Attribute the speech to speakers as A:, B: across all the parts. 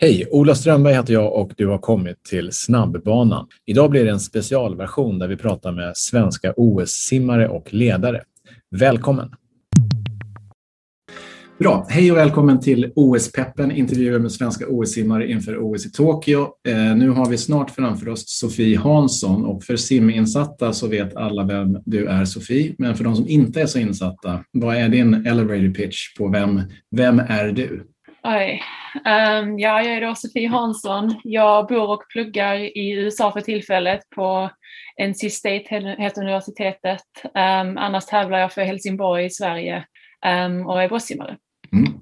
A: Hej! Ola Strömberg heter jag och du har kommit till Snabbbanan. Idag blir det en specialversion där vi pratar med svenska OS-simmare och ledare. Välkommen! Bra, hej och välkommen till OS-peppen, intervjuer med svenska OS-simmare inför OS i Tokyo. Eh, nu har vi snart framför oss Sofie Hansson och för siminsatta så vet alla vem du är Sofie. Men för de som inte är så insatta, vad är din elevator pitch på vem, vem är du?
B: Oj. Um, ja, jag är då Sofie Hansson. Jag bor och pluggar i USA för tillfället på NC State heter universitetet. Um, annars tävlar jag för Helsingborg i Sverige um, och är bröstsimmare. Mm.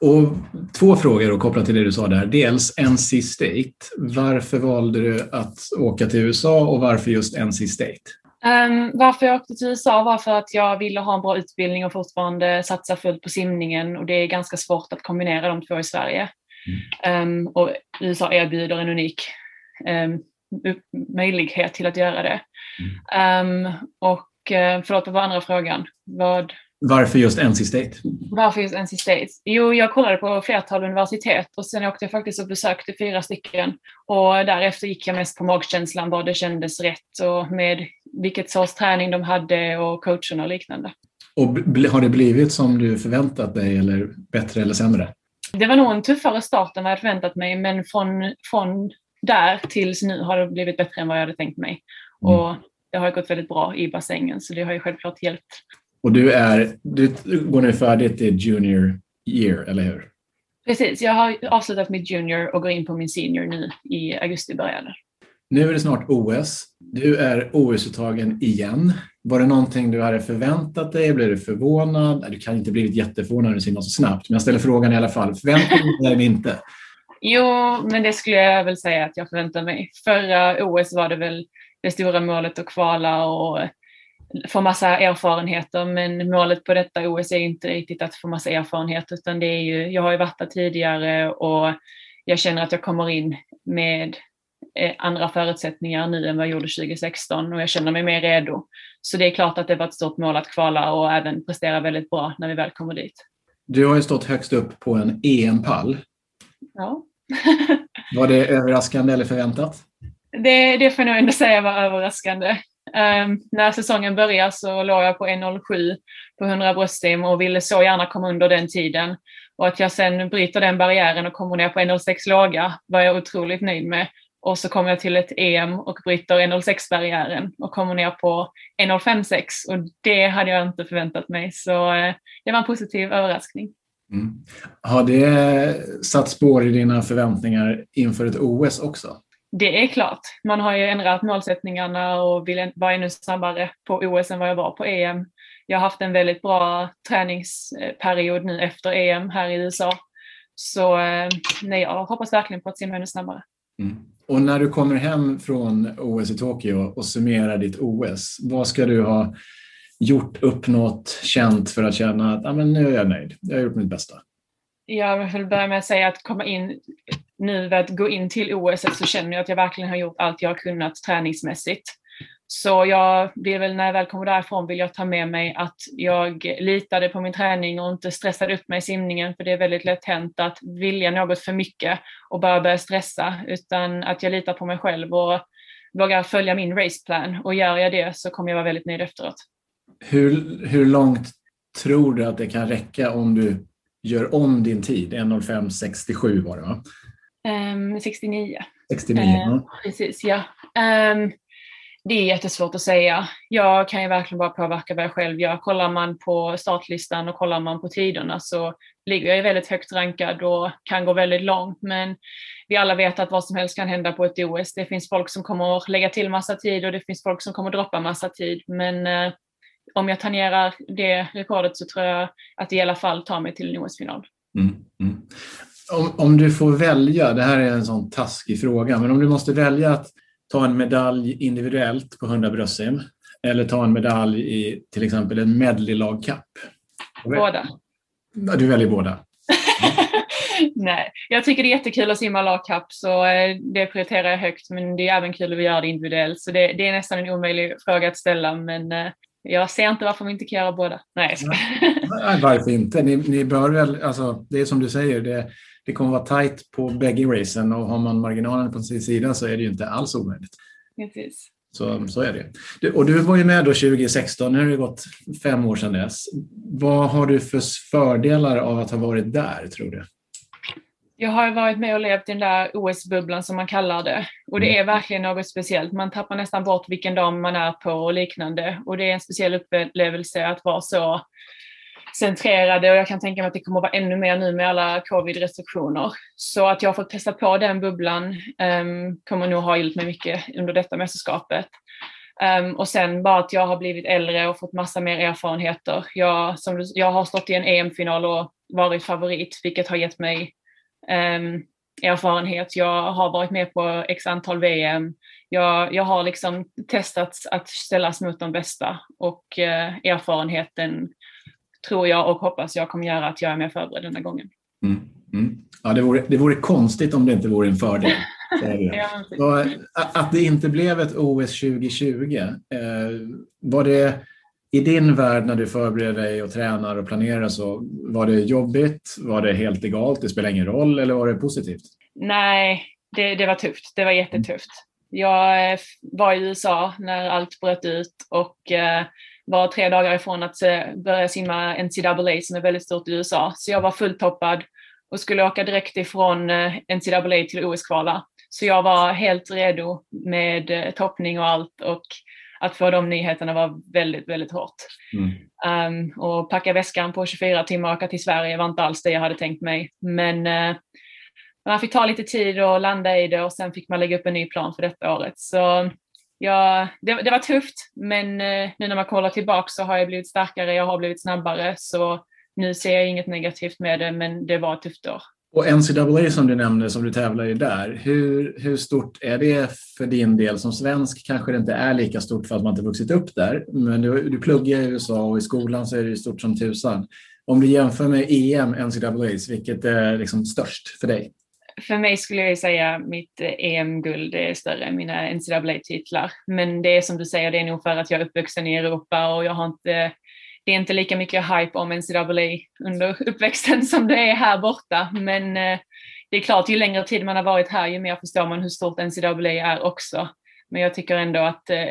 A: Och två frågor då, kopplat till det du sa där. Dels NC State. Varför valde du att åka till USA och varför just NC State?
B: Um, varför jag åkte till USA var för att jag ville ha en bra utbildning och fortfarande satsa fullt på simningen och det är ganska svårt att kombinera de två i Sverige. Mm. Um, och USA erbjuder en unik um, möjlighet till att göra det. Mm. och uh, förlåt, vad var andra frågan? Vad...
A: Varför just NC State?
B: Varför just NC State? Jo, jag kollade på flertal universitet och sen åkte jag faktiskt och besökte fyra stycken och därefter gick jag mest på magkänslan, vad det kändes rätt och med vilket sorts träning de hade och coacherna och liknande.
A: Och har det blivit som du förväntat dig eller bättre eller sämre?
B: Det var nog en tuffare start än vad jag förväntat mig men från, från där tills nu har det blivit bättre än vad jag hade tänkt mig. Mm. Och det har gått väldigt bra i bassängen så det har ju självklart hjälpt.
A: Och du, är, du går nu färdigt i junior year, eller hur?
B: Precis, jag har avslutat mitt junior och går in på min senior nu i augusti början.
A: Nu är det snart OS. Du är OS-uttagen igen. Var det någonting du hade förväntat dig? Blev du förvånad? Du kan inte blivit jätteförvånad när du simmar så snabbt, men jag ställer frågan i alla fall. Förväntade du dig eller inte?
B: Jo, men det skulle jag väl säga att jag förväntar mig. Förra OS var det väl det stora målet att kvala och få massa erfarenheter, men målet på detta OS är inte riktigt att få massa erfarenhet, utan det är ju, jag har ju varit där tidigare och jag känner att jag kommer in med andra förutsättningar nu än vad jag gjorde 2016 och jag känner mig mer redo. Så det är klart att det var ett stort mål att kvala och även prestera väldigt bra när vi väl kommer dit.
A: Du har ju stått högst upp på en EM-pall.
B: Ja.
A: var det överraskande eller förväntat?
B: Det, det får jag nog ändå säga var överraskande. Um, när säsongen började så låg jag på 1.07 på 100 bröstsim och ville så gärna komma under den tiden. Och att jag sen bryter den barriären och kommer ner på 1.06 låga var jag otroligt nöjd med. Och så kommer jag till ett EM och bryter 1.06-barriären och kommer ner på 1.056 och det hade jag inte förväntat mig. Så eh, det var en positiv överraskning. Mm.
A: Har det satt spår i dina förväntningar inför ett OS också?
B: Det är klart. Man har ju ändrat målsättningarna och vill vara ännu snabbare på OS än vad jag var på EM. Jag har haft en väldigt bra träningsperiod nu efter EM här i USA. Så eh, nej, jag hoppas verkligen på att simma ännu snabbare.
A: Mm. Och när du kommer hem från OS i Tokyo och summerar ditt OS, vad ska du ha gjort, uppnått, känt för att känna att ah, men nu är jag nöjd, jag har gjort mitt bästa?
B: Jag vill börja med att säga att komma in nu, att gå in till OS så känner jag att jag verkligen har gjort allt jag har kunnat träningsmässigt. Så jag vill väl när jag väl kommer därifrån vill jag ta med mig att jag litade på min träning och inte stressade upp mig i simningen för det är väldigt lätt hänt att vilja något för mycket och bara börja stressa utan att jag litar på mig själv och vågar följa min raceplan och gör jag det så kommer jag vara väldigt nöjd efteråt.
A: Hur, hur långt tror du att det kan räcka om du gör om din tid? 1.05.67 var det va?
B: Um, 69.
A: 69, uh, ja.
B: Precis, ja. Um, det är jättesvårt att säga. Jag kan ju verkligen bara påverka vad jag själv gör. Kollar man på startlistan och kollar man på tiderna så ligger jag väldigt högt rankad och kan gå väldigt långt. Men vi alla vet att vad som helst kan hända på ett OS. Det finns folk som kommer att lägga till massa tid och det finns folk som kommer att droppa massa tid. Men eh, om jag tangerar det rekordet så tror jag att det i alla fall tar mig till en OS-final. Mm, mm.
A: Om, om du får välja, det här är en sån taskig fråga, men om du måste välja att ta en medalj individuellt på 100 bröstsim eller ta en medalj i till exempel en medley-lagkapp?
B: Båda.
A: Du väljer båda?
B: Nej, jag tycker det är jättekul att simma lagkapp så eh, det prioriterar jag högt men det är även kul att göra det individuellt så det, det är nästan en omöjlig fråga att ställa men eh, jag ser inte varför man inte kan göra båda. Nej,
A: Nej varför inte? Ni, ni bör väl, alltså, det är som du säger, det, det kommer vara tajt på bägge racen och har man marginalen på sin sida så är det ju inte alls omöjligt.
B: Precis.
A: Så, så är det. Du, och du var ju med då 2016, nu har det gått fem år sedan dess. Vad har du för fördelar av att ha varit där, tror du?
B: Jag har varit med och levt i den där OS-bubblan som man kallar det. Och det är verkligen något speciellt. Man tappar nästan bort vilken dag man är på och liknande. Och det är en speciell upplevelse att vara så centrerade och jag kan tänka mig att det kommer att vara ännu mer nu med alla covid-restriktioner. Så att jag har fått testa på den bubblan um, kommer nog ha hjälpt mig mycket under detta mästerskapet. Um, och sen bara att jag har blivit äldre och fått massa mer erfarenheter. Jag, som du, jag har stått i en EM-final och varit favorit, vilket har gett mig um, erfarenhet. Jag har varit med på x antal VM. Jag, jag har liksom testat att ställas mot de bästa och uh, erfarenheten tror jag och hoppas jag kommer göra att jag är mer förberedd denna gången.
A: Mm. Mm. Ja, det, vore, det vore konstigt om det inte vore en fördel. ja, att det inte blev ett OS 2020, eh, var det i din värld när du förbereder dig och tränar och planerar så, var det jobbigt? Var det helt egalt? Det spelar ingen roll eller var det positivt?
B: Nej, det, det var tufft. Det var jättetufft. Jag eh, var i USA när allt bröt ut och eh, var tre dagar ifrån att eh, börja simma NCAA som är väldigt stort i USA. Så jag var fulltoppad och skulle åka direkt ifrån eh, NCAA till OS-kvala. Så jag var helt redo med eh, toppning och allt och att få de nyheterna var väldigt, väldigt hårt. Mm. Um, och packa väskan på 24 timmar och åka till Sverige var inte alls det jag hade tänkt mig. Men uh, man fick ta lite tid och landa i det och sen fick man lägga upp en ny plan för detta året. Så ja, det, det var tufft, men eh, nu när man kollar tillbaka så har jag blivit starkare, jag har blivit snabbare, så nu ser jag inget negativt med det, men det var ett tufft år.
A: Och NCAA som du nämnde, som du tävlar i där, hur, hur stort är det för din del? Som svensk kanske det inte är lika stort för att man inte vuxit upp där, men du, du pluggar i USA och i skolan så är det stort som tusan. Om du jämför med EM, NCAA, vilket är liksom störst för dig?
B: För mig skulle jag säga mitt eh, EM-guld är större än mina NCAA-titlar. Men det är som du säger, det är nog för att jag är uppvuxen i Europa och jag har inte det är inte lika mycket hype om NCAA under uppväxten som det är här borta. Men eh, det är klart, ju längre tid man har varit här, ju mer förstår man hur stort NCAA är också. Men jag tycker ändå att eh,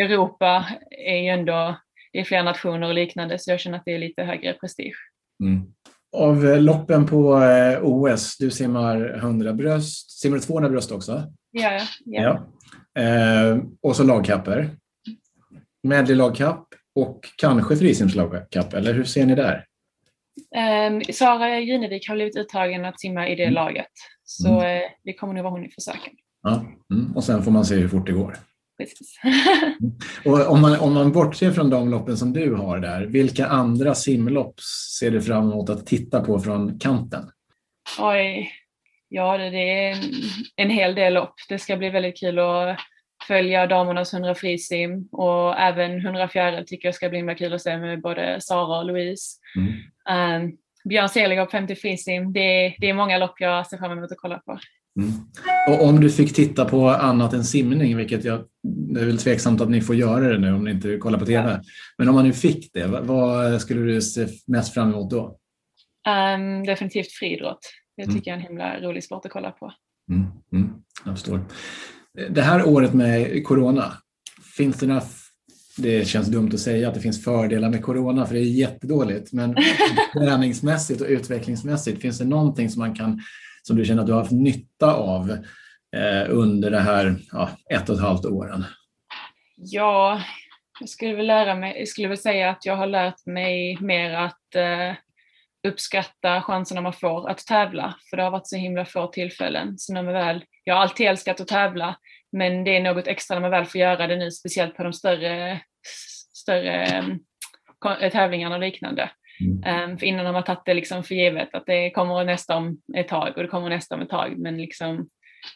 B: Europa är ju ändå, det är fler nationer och liknande, så jag känner att det är lite högre prestige. Mm.
A: Av eh, loppen på OS, du simmar 100 bröst, simmar du 200 bröst också?
B: Ja, ja.
A: ja. Eh, och så lagkapper. Medley lagkapp, och kanske frisimslagkapp, eller hur ser ni där?
B: Um, Sara Junevik har blivit uttagen att simma i det mm. laget, så mm. uh, det kommer nog vara hon i försöken.
A: Ja. Mm. Och sen får man se hur fort det går.
B: Precis.
A: Och om, man, om man bortser från de loppen som du har där, vilka andra simlopp ser du fram emot att titta på från kanten?
B: Oj, ja det är en, en hel del lopp. Det ska bli väldigt kul att följa damernas 100 frisim och även 100 fjäril tycker jag ska bli kul att se med både Sara och Louise. Mm. Um, Björn Seligård 50 frisim, det, det är många lopp jag ser fram emot att kolla på. Mm.
A: Och om du fick titta på annat än simning, vilket jag, det är väl tveksamt att ni får göra det nu om ni inte kollar på TV. Ja. Men om man nu fick det, vad skulle du se mest fram emot då?
B: Um, definitivt friidrott. Det mm. tycker mm. jag är en himla rolig sport att kolla på.
A: Mm. Mm. Jag förstår. Det här året med corona, finns det några det känns dumt att säga att det finns fördelar med corona för det är jättedåligt. Men träningsmässigt och utvecklingsmässigt, finns det någonting som man kan, som du känner att du har haft nytta av eh, under det här ja, ett och ett halvt åren?
B: Ja, jag skulle väl lära mig, jag skulle väl säga att jag har lärt mig mer att eh, uppskatta chanserna man får att tävla, för det har varit så himla få tillfällen. Så när man väl, jag har alltid älskat att tävla, men det är något extra när man väl får göra det nu, speciellt på de större, större um, tävlingarna och liknande. Mm. Um, för innan har man tagit det liksom för givet att det kommer nästa om ett tag och det kommer nästa om ett tag, men liksom,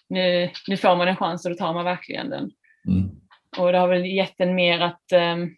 B: nu, nu får man en chans och då tar man verkligen den. Mm. Och det har väl gett en mer att um,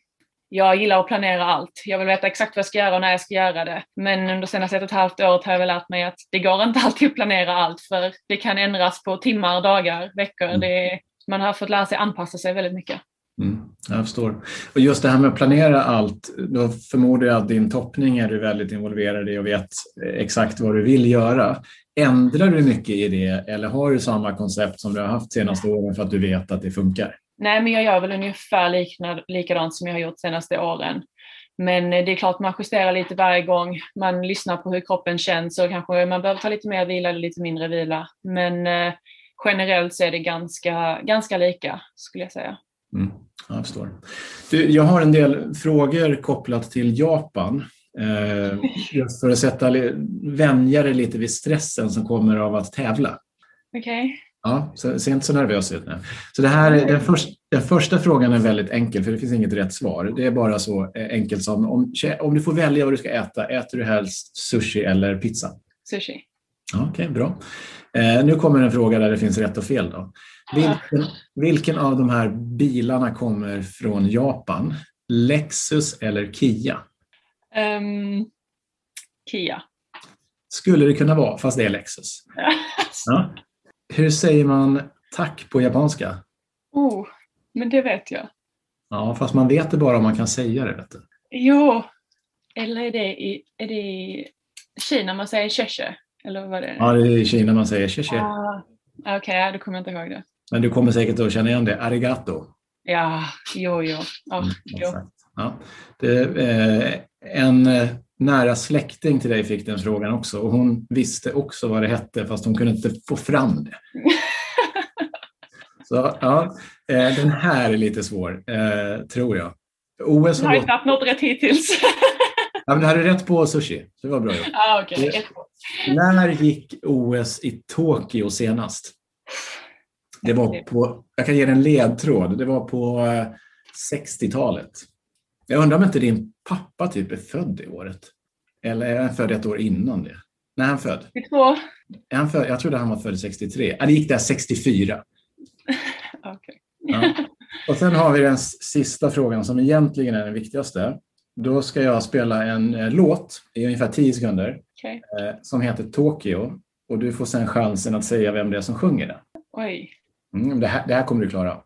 B: jag gillar att planera allt. Jag vill veta exakt vad jag ska göra och när jag ska göra det. Men under senaste ett och ett halvt året har jag väl lärt mig att det går inte alltid att planera allt för det kan ändras på timmar, dagar, veckor. Mm. Det, man har fått lära sig anpassa sig väldigt mycket.
A: Mm, jag förstår. Och just det här med att planera allt, då förmodar jag att din toppning är du väldigt involverad i och vet exakt vad du vill göra. Ändrar du mycket i det eller har du samma koncept som du har haft senaste åren för att du vet att det funkar?
B: Nej, men jag gör väl ungefär liknad, likadant som jag har gjort senaste åren. Men det är klart man justerar lite varje gång. Man lyssnar på hur kroppen känns och kanske man behöver ta lite mer vila eller lite mindre vila. Men eh, generellt så är det ganska, ganska lika skulle jag säga.
A: Mm, jag förstår. Du, jag har en del frågor kopplat till Japan. Eh, just för att sätta, vänja dig lite vid stressen som kommer av att tävla.
B: Okej.
A: Ja, så, se inte så nervös ut nu. Så det här, den, först, den första frågan är väldigt enkel, för det finns inget rätt svar. Det är bara så eh, enkelt som om, om du får välja vad du ska äta, äter du helst sushi eller pizza?
B: Sushi.
A: Okej, okay, bra. Eh, nu kommer en fråga där det finns rätt och fel. Då. Vilken, vilken av de här bilarna kommer från Japan? Lexus eller Kia?
B: Um, Kia.
A: Skulle det kunna vara, fast det är Lexus. ja. Hur säger man tack på japanska?
B: Oh, men det vet jag.
A: Ja, fast man vet det bara om man kan säga det. Vet du.
B: Jo, eller är det i, är det i Kina man säger tjö Eller vad det är?
A: Ja, det är i Kina man säger tjö
B: ah, Okej, okay, då kommer jag inte ihåg det.
A: Men du kommer säkert att känna igen det. Arigato.
B: Ja, jo, jo. Oh, mm, jo.
A: Ja. Det, eh, en eh, nära släkting till dig fick den frågan också och hon visste också vad det hette fast hon kunde inte få fram det. Så ja, eh, den här är lite svår, eh, tror jag.
B: OS har, har inte haft något rätt hittills.
A: ja, men du hade rätt på sushi, det var bra gjort.
B: Ah, okay.
A: När gick OS i Tokyo senast? Det var på, jag kan ge dig en ledtråd, det var på 60-talet. Jag undrar om inte din pappa typ är född i året? Eller är han född ett år innan det? När är han född?
B: 62.
A: Är han född? Jag trodde han var född 63. Ja, det gick där 64.
B: okay.
A: ja. Och sen har vi den sista frågan som egentligen är den viktigaste. Då ska jag spela en eh, låt i ungefär 10 sekunder
B: okay.
A: eh, som heter Tokyo och du får sen chansen att säga vem det är som sjunger den.
B: Oj.
A: Mm, det, här, det här kommer du klara.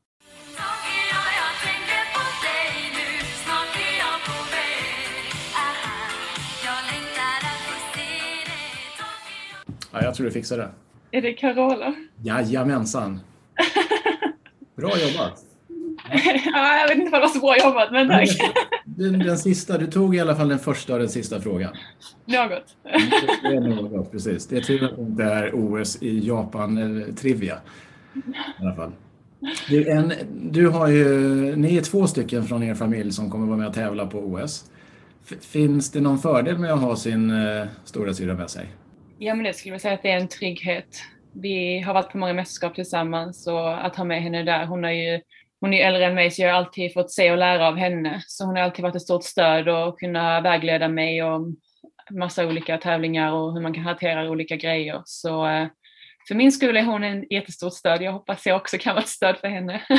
A: Ja, jag tror du fixar det.
B: Är det Carola?
A: Jajamensan. Bra jobbat.
B: ja, jag vet inte om det var så bra jobbat, men tack.
A: Den, den, sista, du tog i alla fall den första och den sista frågan.
B: Något.
A: Det är något, precis. Det är tur att det inte är OS i Japan eller Trivia. I alla fall. Du, en, du har ju, ni är två stycken från er familj som kommer vara med och tävla på OS. Finns det någon fördel med att ha sin uh, stora syra med sig?
B: Ja, men det skulle jag säga att det är en trygghet. Vi har varit på många mästerskap tillsammans och att ha med henne där, hon är ju hon är äldre än mig så jag har alltid fått se och lära av henne. Så hon har alltid varit ett stort stöd och kunnat vägleda mig om massa olika tävlingar och hur man kan hantera olika grejer. Så eh, för min skull är hon en jättestort stöd. Jag hoppas jag också kan vara ett stöd för henne.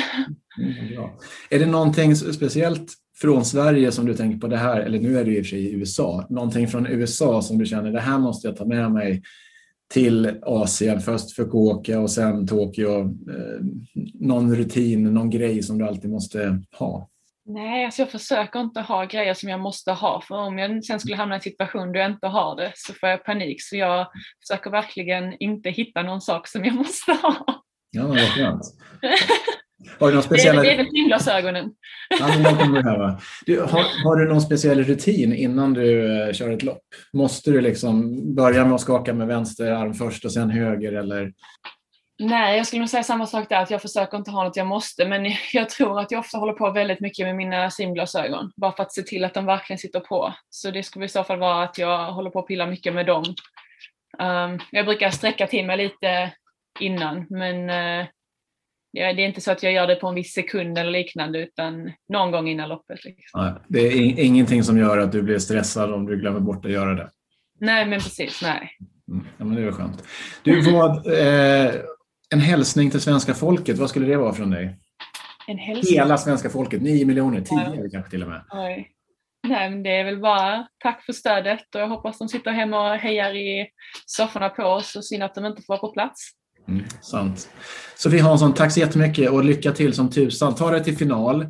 A: Mm, är det någonting speciellt från Sverige som du tänker på det här, eller nu är det i och för sig i USA, någonting från USA som du känner det här måste jag ta med mig till Asien, först Fukuoka och sen Tokyo. Eh, någon rutin, någon grej som du alltid måste ha?
B: Nej, alltså jag försöker inte ha grejer som jag måste ha, för om jag sen skulle hamna i en situation där jag inte har det så får jag panik. Så jag försöker verkligen inte hitta någon sak som jag måste ha.
A: Ja, vad skönt. Har du någon speciell...
B: Det är väl timglasögonen.
A: Ja, du, har, har, du någon speciell rutin innan du uh, kör ett lopp? Måste du liksom börja med att skaka med vänster arm först och sen höger eller?
B: Nej, jag skulle nog säga samma sak där, att jag försöker inte ha något jag måste, men jag tror att jag ofta håller på väldigt mycket med mina simglasögon, bara för att se till att de verkligen sitter på. Så det skulle i så fall vara att jag håller på att pilla mycket med dem. Um, jag brukar sträcka till mig lite innan, men uh, det är inte så att jag gör det på en viss sekund eller liknande utan någon gång innan loppet. Liksom.
A: Nej, det är ingenting som gör att du blir stressad om du glömmer bort att göra det?
B: Nej, men precis. Nej.
A: Mm, ja, men det är skönt. Du, vad, eh, en hälsning till svenska folket, vad skulle det vara från dig?
B: En hälsning?
A: Hela svenska folket, nio miljoner, tio ja. kanske till och med.
B: Oj. Nej, men det är väl bara tack för stödet och jag hoppas de sitter hemma och hejar i sofforna på oss och synd att de inte får vara på plats.
A: Mm, sant. Sofie Hansson, tack så jättemycket och lycka till som tusan. Ta dig till final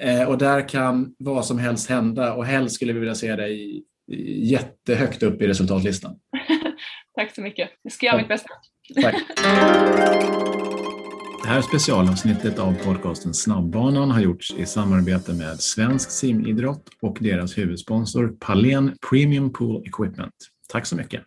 A: eh, och där kan vad som helst hända och helst skulle vi vilja se dig jättehögt upp i resultatlistan.
B: tack så mycket. Jag ska göra mitt bästa.
A: Tack. Det här specialavsnittet av podcasten Snabbbanan har gjorts i samarbete med Svensk simidrott och deras huvudsponsor Palen Premium Pool Equipment. Tack så mycket!